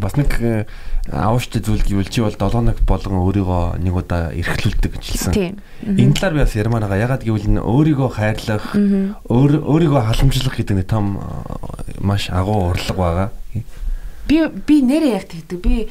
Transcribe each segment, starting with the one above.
Бас нэг авууштай зүйл гэвэл чи бол 7 хоног болгон өөрийгөө нэг удаа эрхлүүлдэг гэж хэлсэн. Энэ талаар би бас ярмаар байгаа. Ягаад гэвэл өөрийгөө хайрлах, өөрийгөө халамжлах гэдэг нэг том маш агуу урлаг байгаа. Би би нэрээ яг тэгдэг. Би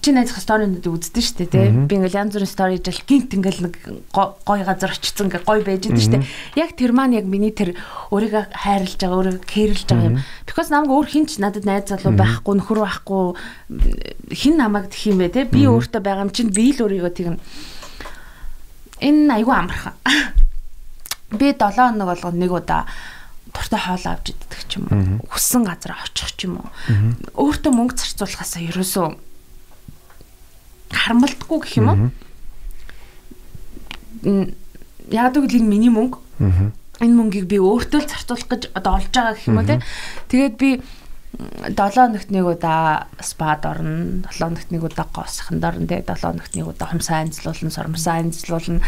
чи найзах сторинууд үздэг шүү дээ тий. Би ингээл янз бүрийн стори жил гинт ингээл нэг гой газар очсон ингээ гой байж идэв шүү дээ. Яг тэр маань яг миний тэр өөрийгөө хайрлаж байгаа, өөрийгөө кэрлж байгаа юм. Because намайг өөр хинч надад найз залуу байхгүй, нөхөр байхгүй хин намайг тэх юм бэ тий. Би өөртөө байгаа юм чинь би л өөрийгөө тэгнэ. Энэ айгүй амархан. Би 7 хоног болгоно нэг удаа туртай хоол авч идэх ч юм уу. Хүссэн газар очих ч юм уу. Өөртөө мөнгө зарцуулахаасаа ерөөсөө харамлдаггүй гэх юм уу? Яг л энэ миний мөнгө. Энэ мөнгийг би өөртөө л зарцуулах гэж одоо олж байгаа гэх юм уу те. Тэгээд би 7 хоногт нэг удаа спад орно, 7 хоногт нэг удаа гоосханд орно те, 7 хоногт нэг удаа хумсаа анзлуулна, сормсаа анзлуулна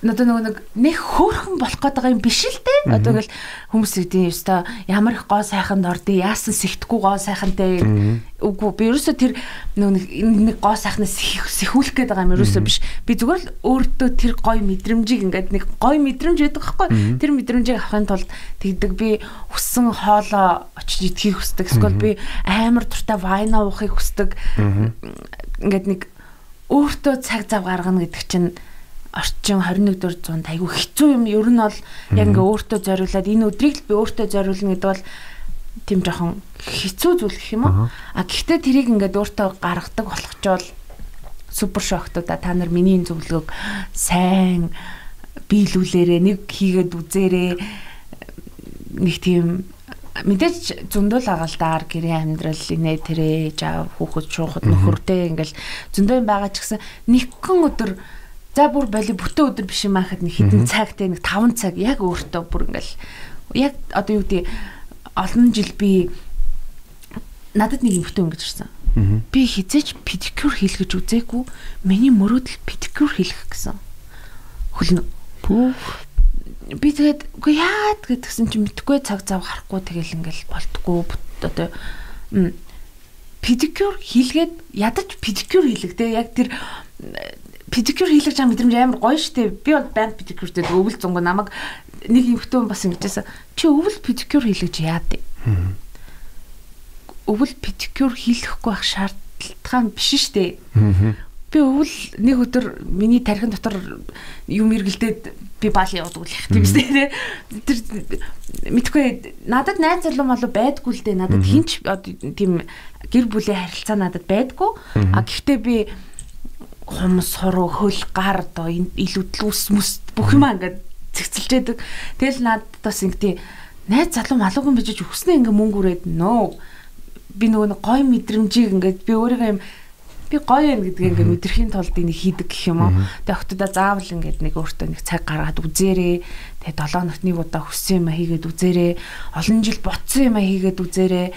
одоо нөгөө нэг нэг хөөрхөн болох гээд байгаа юм биш л дээ. Одоо ингээл хүмүүс юм өстой ямар их гоо сайханд ордё, яасан сэхтгэхгүй гоо сайхантай. Үгүй би ерөөсөө тэр нөгөө нэг гоо сайхнаас сэхүүлэх гээд байгаа юм ерөөсөө биш. Би зүгээр л өөртөө тэр гой мэдрэмжийг ингээд нэг гой мэдрэмж байдаг байхгүй. Тэр мэдрэмжийг авахын тулд тэгдэг би хүссэн хоолоо очиж идэхийг хүсдэг. Эсвэл би амар туртай вайна уухыг хүсдэг. Ингээд нэг өөртөө цаг зав гаргана гэдэг чинь орчин 21 дэх зуунд айгүй хэцүү юм. Ер нь бол яг ингээ өөртөө зориулаад энэ өдрийг л би өөртөө зориулна гэдэг бол тийм жоохон хэцүү зүйл гэх юм уу? А гэхдээ тэрийг ингээд өөртөө гаргадаг болохчвол супер шоктоо та нар миний зөвлөгөөг сайн биелүүлээрэ нэг хийгээд үзээрэ нэг тийм мэдээж зөндөл агаалдаар гэрээ амьдрал инээ тэрэ жаа хүүхэд шуухад нөхөртэй ингээл зөндөө байгаа ч гэсэн нэгэн өдөр За бүр боли бүтэн өдөр биш юм ахад нэг хэдэн цагтэй нэг 5 цаг яг өөртөө бүр ингээл яг одоо юу гэдэг олон жил би надад нэг бүтэн өнгөж ирсэн. Би хизээч педикюр хийлгэж үзээгүй. Миний мөрөөдөл педикюр хийлгэх гэсэн. Хөлнө. Би тэгээд үгүй яа гэдгсэн чинь мэдгүй цаг зав гарахгүй тэгэл ингээл болтгоо одоо педикюр хийлгээд ядаж педикюр хийлгдэг. Яг тэр педикюр хийлгэж байгаа мэдрэмж амар гоё штэ. Би бол банд педикюртэй өвөл зөнгө намайг нэг эмхтэн бас ингэжсэн. Чи өвөл педикюр хийлгэж яад. Өвөл педикюр хийлгэхгүй байх шаардлага биш штэ. Би өвөл нэг өдөр миний тархин дотор юм эргэлдээд би баал явдаг л их тийм үстэй тэр мэдгүй надад найз залуу мал байдгүй л дээ надад хинч тийм гэр бүлийн харилцаа надад байдгүй. А гэхдээ би хумс суруу хөл гар одоо илүүдл ус мэс бүх юм ингээд цэгцэлжээдэг. Тэгэл надад бас ингэдэй найз залуу малуугүй бижиж өснө ингээ мөнгө үрээд нөө би нөгөө гой мэдрэмжийг ингээд би өөрийгөө юм би гоё юм гэдгийг ингээ мэдрэхийн тулд энийг хийдэг гэх юм уу. Тэгээ октодоо заавал ингээд нэг өөртөө нэг цаг гаргаад үзээрээ. Тэгээ 7 нот нэг удаа хүссэн юм хийгээд үзээрээ. Олон жил ботсон юм хийгээд үзээрээ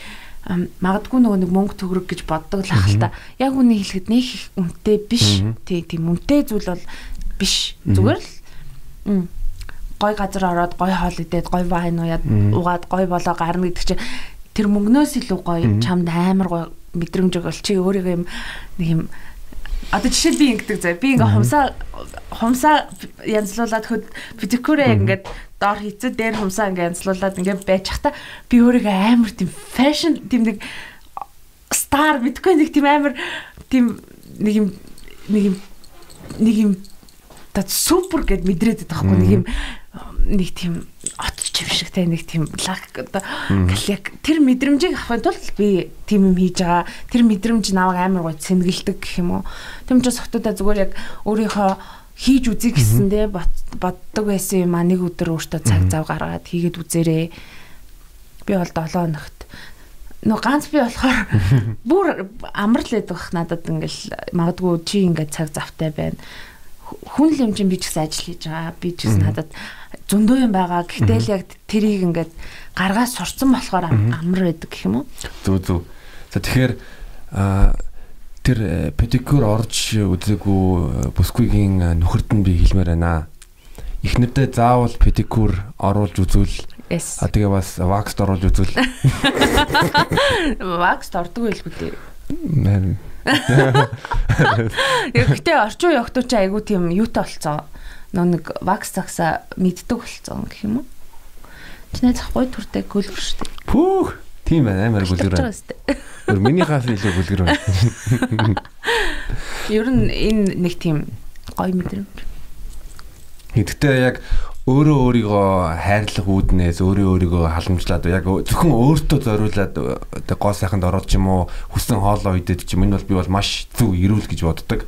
магадгүй нөгөө нэг мөнгө төгрөг гэж боддог л ах л та. Яг үний хэлэхэд нэг их үнэтэй биш. Тий, тийм үнэтэй зүйл бол биш. Зүгээр л гой газар ороод гой хоол идээд гой вайн ууяад угаад гой болоо гарна гэдэг чинь тэр мөнгнөөс илүү гой чамд амар гой мэдрэмж өгөл чи өөрийгөө юм нэг юм Одоо жишээл би ингэдэг заа. Би ингээ хумсаа хумсаа янзлуулад хөд педикюрээ ингээд доор хийцээ дээр хумсаа ингээ янзлуулад ингээ байж хата би өөрийгөө амар тийм фэшн тийм нэг стар мэдгүй нэг тийм амар тийм нэг юм нэг юм нэг юм та супер гэд мэдрээд байдаг байхгүй нэг юм нэг тийм отч юм шиг те нэг тийм лаг одоо галек тэр мэдрэмжийг авахын тулд би тийм юм хийж байгаа. Тэр мэдрэмж намайг амар гой цэнгэлдэг гэх юм уу. Тийм ч хотодоо зүгээр яг өөрийнхөө хийж үзье гэсэн те боддог байсан юм а нэг өдөр өөртөө цаг зав гаргаад хийгээд үзээрэй. Би бол 7 хоногт нөө ганц би болохоор бүр амар л байдаг надад ингээл магадгүй чи ингээд цаг завтай байна. Хүн л юм чинь би ч гэсэн ажил хийж байгаа. Би ч гэсэн надад зөндөө юм байгаа. Гэхдээ л яг тэрийг ингээд гаргаа сурцсан болохоор амар байдаг гэх юм уу? Зүг зүг. За тэгэхээр тэр э, педикюр орж үзээгүй э, бүсгүйгийн э, нөхөрд нь би хэлмээр байна. Эхнэрдээ заавал педикюр оруулж үзвэл А тэгээ бас вакс оруулж үзвэл. Вакс ордог байлгүй дээ. Харин. Гэхдээ орчин үеийн охтууд ч айгүй тийм юутай болцсон. Нөө нэг вакс цагсаа мэддэг болцсон гэх юм уу? Чиний захгүй төртэй гөлбөр шүү дээ. Пүүх. Тийм байна амар гөлгөр Өөр миний хаф илүү гөлгөр байна. Ер нь энэ нэг тийм гоё мэдрэмж. Гэхдээ яг өөрөө өөрийгөө хайрлах үүднээс өөрөө өөрийгөө халамжлаад яг зөвхөн өөртөө зориулаад гоо сайханд ороод ч юм уу хүссэн хоолоо идээд ч юм энэ бол би бол маш зөв ирүүл гэж боддог.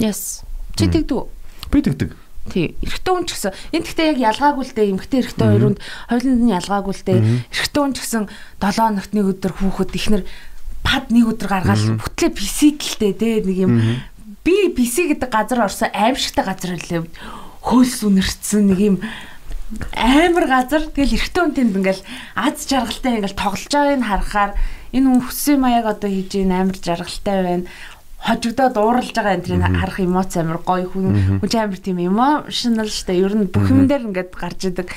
Yes. Чи тэгдэг үү? Би тэгдэг. Тий. Эрэгтэй хүн ч гэсэн энэ гэхдээ яг ялгаагүй л дээ эмэгтэй эрэгтэй хоёрынд хоёуланд нь ялгаагүй л дээ. Эрэгтэй хүн ч гэсэн 7 хоногт нэг өдөр хүүхэд ихнэр пад нэг өдөр гаргаад бүтлээ писэдэлтэй дээ нэг юм. Би PC гэдэг газар орсон аимшигтай газар лээ хөлс үнэрсэн нэг юм амар газар. Тэгэл эрэгтэй хүн тэнд ингээл аз жаргалтай ингээл тоглож байгааг нь харахаар энэ хүн хүссэн маяг одоо хийж ийн амар жаргалтай байна хожигдоод ууралж байгаа энэ тэрийг харах эмоц амар гоё хүн. Хүн амар тийм emotional штэ. Ер нь бүх юм дээр ингээд гарч идэг.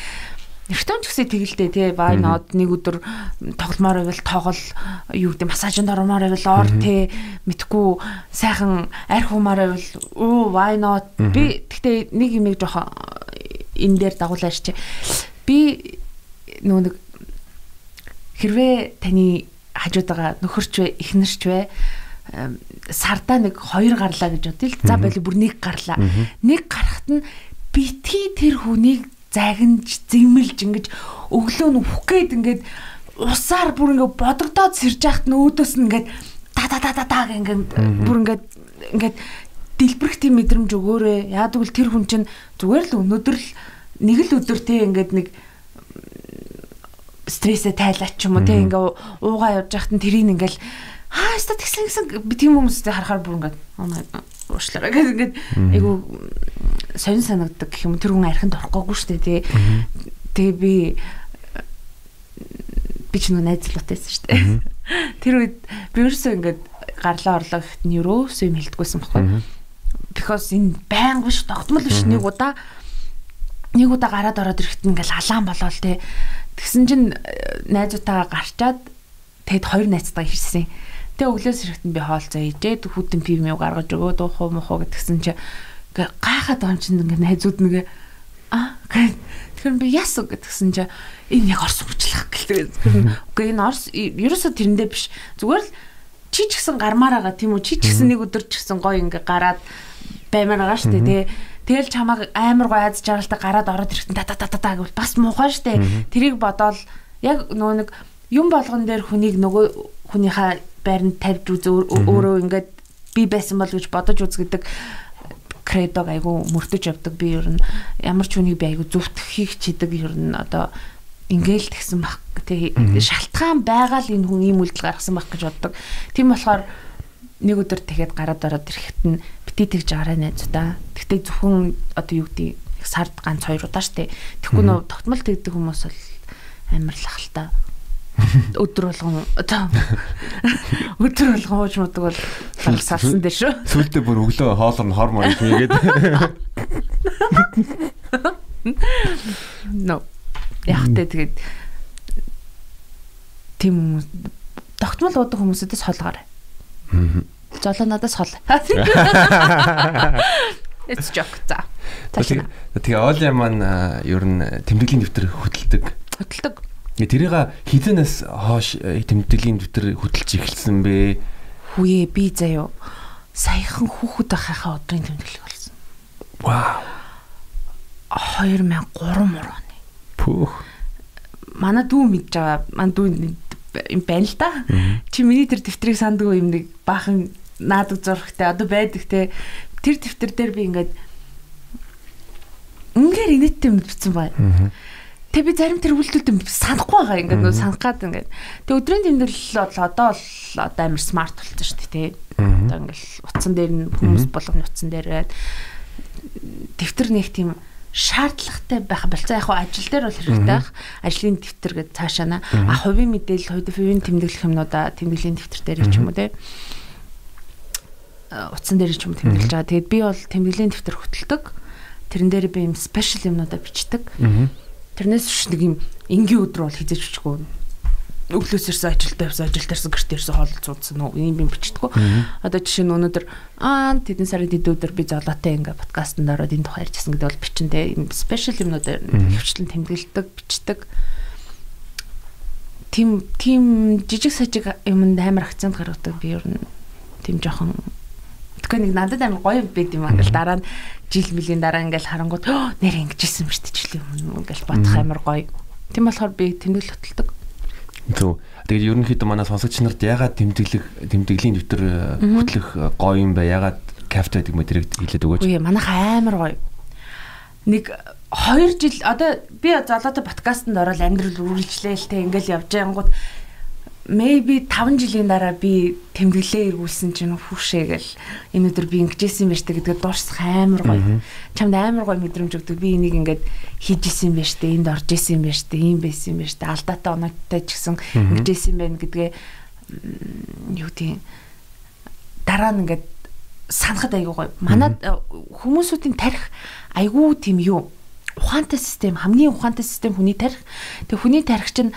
Эртөө ч гэсэн тэгэлдээ тий вай нод нэг өдөр тогломоор байвал тоглол юу гэдэг массажинд ормоор байвал ор тий. Мэдгүй сайхан арх хумаар байвал оо вай нод би гэхдээ нэг юм жоох энэ дээр дагуулаач чи би нөө нэг хэрвээ таны хажууд байгаа нөхөрч вэ эхнэрч вэ сардаа нэг хоёр гарлаа гэж бодъё л за байли бүр нэг гарлаа. Нэг гарахт нь битгий тэр хүнийг загинж зэмэлж ингэж өглөө нь үхэх гээд ингээд усаар бүр ингээд бодогдоод сэрж яхад нөөдөөс нь ингээд та та та та та ингээд бүр ингээд ингээд дэлбэрэх тийм мэдрэмж өгөөрэй. Яа тэгвэл тэр хүн чинь зүгээр л өнөөдөр л нэг л өдөр те ингээд нэг стрессээ тайлаач юм уу те ингээ уугаа явж байхад нь тэрийг ингээл аа өстө тэгсэн гэсэн би тийм хүмүүстэй харахаар бүр ингээд уушлаараа гэдэг ингээд айгу сонин санагддаг гэх юм тэр хүн архинд орохгүйгүй шүү дээ тий. Тэгээ би би ч нэг найзлуутайсэн шүү дээ. Тэр үед би ерөөсөө ингээд гарлаа орлоо гэхэд нь ерөөсөө юм хэлдэггүйсэн баггүй. Because энэ байнг биш тогтмол биш нэг удаа нэг удаа гараад ороод ирэхэд ингээл алаан болоод тий. Тэгсэн чинь э, найзуудтайгаа гарчаад тэгэд хоёр найзтайгаа ирсэн. Тэгээ өглөөс ирэхэд нь би хоолцоо ижээд хүтэн пив мэв гаргаж өгөө дуухуу мохоо гэтгсэн чинь гайхаад байгаа юм чинь ингээ найзууд нэгэ аа тэгэхээр би яс гэдгсэн чинь энэ яг орс хүчлэх гэлээ. Үгүй энэ орс ерөөсө тэрэндээ биш. Зүгээр л чи ч гэсэн гармаар байгаа тийм үү? Чи ч гэсэн нэг өдөр ч гэсэн гоё ингээ гараад баймаар байгаа шүү дээ. Тэгэл чамааг амар гоё аз жаргалтай гараад ороод ирэхдээ та та та та гэвэл бас муухай дээ. Тэрийг бодоол яг нөө нэг юм болгон дээр хүнийг нөгөө хүнийхээ байранд тавьж үз өөрөө ингээд би байсан бол гэж бодож үз гэдэг кредог айгу мөрдөж явдаг би ер нь ямар ч хүнийг би айгу зүвтгэхийг чидэг ер нь одоо ингээл тэгсэн баг тэг шалтгаан байгаа л энэ хүн ийм үйлдэл гаргасан баг гэж боддог. Тийм болохоор нэг өдөр тэгэхэд гараад ороод ирэхэд нь бити тэгж гараа найзуудаа. Тэгтээ зөвхөн одоо юу гэдэг сард ганц хоёр удаа штэ. Тэгэхгүй нөө тогтмол тэгдэг хүмүүс бол амар лахалтай өдөр болгон одоо өдөр болгон хууж мудаг бол салсан дээ шүү. Сүлдээ бүр өглөө хоолор нь хормоо юм гээд. Но. Яг тэ тэгээд тийм хүмүүс тогтмол уудаг хүмүүсээс холгоорой. Аа. Жолоо надаас хол. It's joke за. Тэгээ Оли маань ер нь тэмдэглэлийн дэвтэр хөтэлдэг. Хөтэлдэг Тэрийг хизэнээс хоош э, тэмдэглэлийн дэвтэр хөтөлж эхэлсэн бэ? Хүүе би заяо саяхан хүүхэд байхаа өдрийн тэмдэглэл болсон. Вау. 2003 мөрөний. Пүүх. Манай дүү мэдж байгаа. Манай дүү юм байна л да. Чи миний тэр дэвтрийг сандгүй юм нэг баахан наадаг зурхтай одоо байдаг те. Тэр дэвтэр дээр би ингээд үнгээр инээдтэй юм бичсэн бай. Аа Тэг би зарим тэр үйлдэлд санахгүй байгаа ингээд нөө санах гад ингээд. Тэг өдрийн тэмдэглэл бол одоо л одоо амар смарт болсон шүү дээ тий. Одоо ингээд утсан дээр нь хүмүүс болгоны утсан дээр дэвтэр нэг тийм шаардлагатай байх болцоо яг ажил дээр бол хэрэгтэй байх. Ажлын дэвтэр гэж цаашаана. А хувийн мэдээлэл, хувийн тэмдэглэх юмнуудаа тэмдэглэлийн дэвтэр дээр ч юм уу тий. Утсан дээр ч юм тэмдэглэж байгаа. Тэгээд би бол тэмдэглэлийн дэвтэр хөтэлдэг. Тэрэн дээр би юм спешиал юмнуудаа бичдэг. Тэрнээс биш нэг юм энгийн өдөр бол хизээч бичгүй өглөөс ирсэн ажилдаа явсан ажилд ирсэн гэрт ирсэн хоол цуудсан уу? Юм би бичдэггүй. Одоо жишээ нь өнөөдөр аа тэдэн сарын тэд өдөр би золоотой ингээ подкастт ороод энэ тухай ярьжсэн гэдэг бол бичин те. Спешиал юмнууд хөвчлэн тэмдэглэдэг бичдэг. Тим тим жижиг сажиг юмд амар акцент гаргадаг. Би ер нь тим жоохон Тэгэхээр нэг надад амар гоё байд юм аа гэл дараа нь жил мөлийн дараа ингээл харангууд нэр ингэжсэн дээ жилийн өмнө ингээл бодох амар гоё. Тийм болохоор би тэмдэглэл хөтэлдэг. Зөв. Тэгээд ерөнхийдөө манай сонсогч нарт ягаад тэмдэглэх тэмдэглийн дэвтэр хөтлөх гоё юм бэ? Ягаад кафт байдаг мө тэрэг хэлээд өгөөч. Үгүй манайхаа амар гоё. Нэг 2 жил одоо би золоотой подкастт ороод амьдрал үргэлжлэе л те ингээл явж байнгут maybe 5 жилийн дараа би тэмдэглээ эргүүлсэн чинь хүүшээгээл энэ өдөр би ингэжсэн юм байна штэ гэдгээ дуусах амар гоё. Чамд амар гоё мэдрэмж өгдөг. Би энийг ингээд хийжсэн юм байна штэ, энд орж исэн юм байна штэ, ийм байсан юм байна штэ. Алдаатай оноотой ч гэсэн ингэжсэн байна гэдгээ юу тийм дараа нь ингээд санахад айгүй гоё. Манад хүмүүсүүдийн тарих айгүй тийм юу ухаантай систем, хамгийн ухаантай систем хүний тарих. Тэг хүний тарих чинь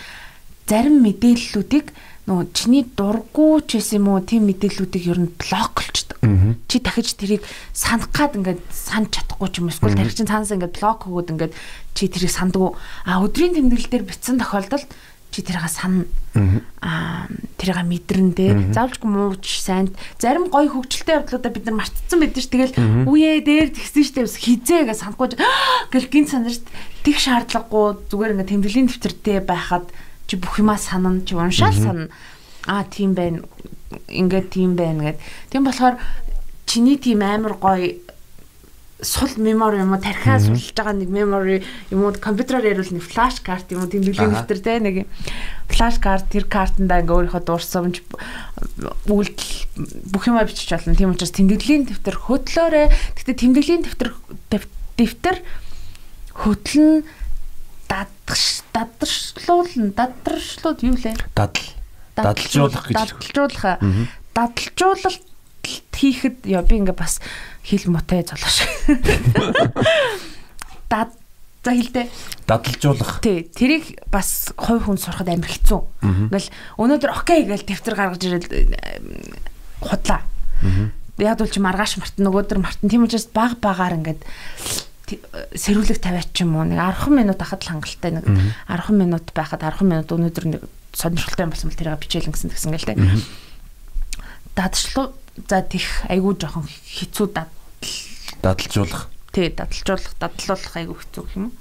зарим мэдээллүүдийг нөгөө чиний дурггүй ч гэсэн юм уу тийм мэдээллүүдийг ер нь блоклчдаг. Чи дахиж тэрийг санах гад ингээд санд чадахгүй ч юм эсвэл тарих чин цаанаас ингээд блок өгөөд ингээд чи тэрийг сандгүй. А өдрийн тэмдэглэл дээр бичсэн тохиолдолд чи тэрийг сана аа тэрийг мэдрэн дээ. Заавалжгүй мууч сайн зарим гоё хөвгчлөлтэй явдлуудаа бид нар мартцсан байдаг ш. Тэгэл үе дээр тэгсэн штэ хизээ гэж санахгүй гэл гин санаж тэг шаардлагагүй зүгээр ингээд тэмдэглэлийн дэвтэртэй байхад чи бүх юмаа санана чи уншаал санана. Аа тийм байна. Ингээд тийм байна гэд. Тийм болохоор чиний тийм амар гоё сул мемори юм уу тархиа сулж байгаа нэг мемори юм уу компьютероор ярил нэг флаш карт юм уу тэмдэглэлийн дэвтэр те нэг флаш карт тэр картанда ингээ өөрийнхөө дурсамж үйлдэл бүх юмаа бичиж болно тийм учраас тэмдэглэлийн дэвтэр хөтлөөрэ гэхдээ тэмдэглэлийн дэвтэр дэвтэр хөтлөн дадагш дадаршлуулна дадаршлууд юу лээ? Дадал. Дадалжуулах гэж. Дадалжуулах. Дадалжуулалт хийхэд яа би ингээ бас хэл мотой золоош. Дад за хэлдэ. Дадалжуулах. Тий, тэрийг бас хувь хүн сурахад амар хэцүү. Ингээл өнөөдөр окей гэж дэвтэр гаргаж ирэл худлаа. Яг бол чи маргааш мартан нөгөөдөр мартан тийм учраас баг багаар ингээд сэрүүлэг тавиач юм уу нэг 10 минут ахад л хангалттай нэг 10 минут байхад 10 минут өнөөдөр нэг сонирхолтой юм болсон бол тэрийг бичээл гэсэн гэсэн гэл тэ. Дадчлуу за тих айгүй жоохон хэцүү дадал дадалжуулах. Тий, дадалжуулах, дадлуулах айгүй хэцүү юм.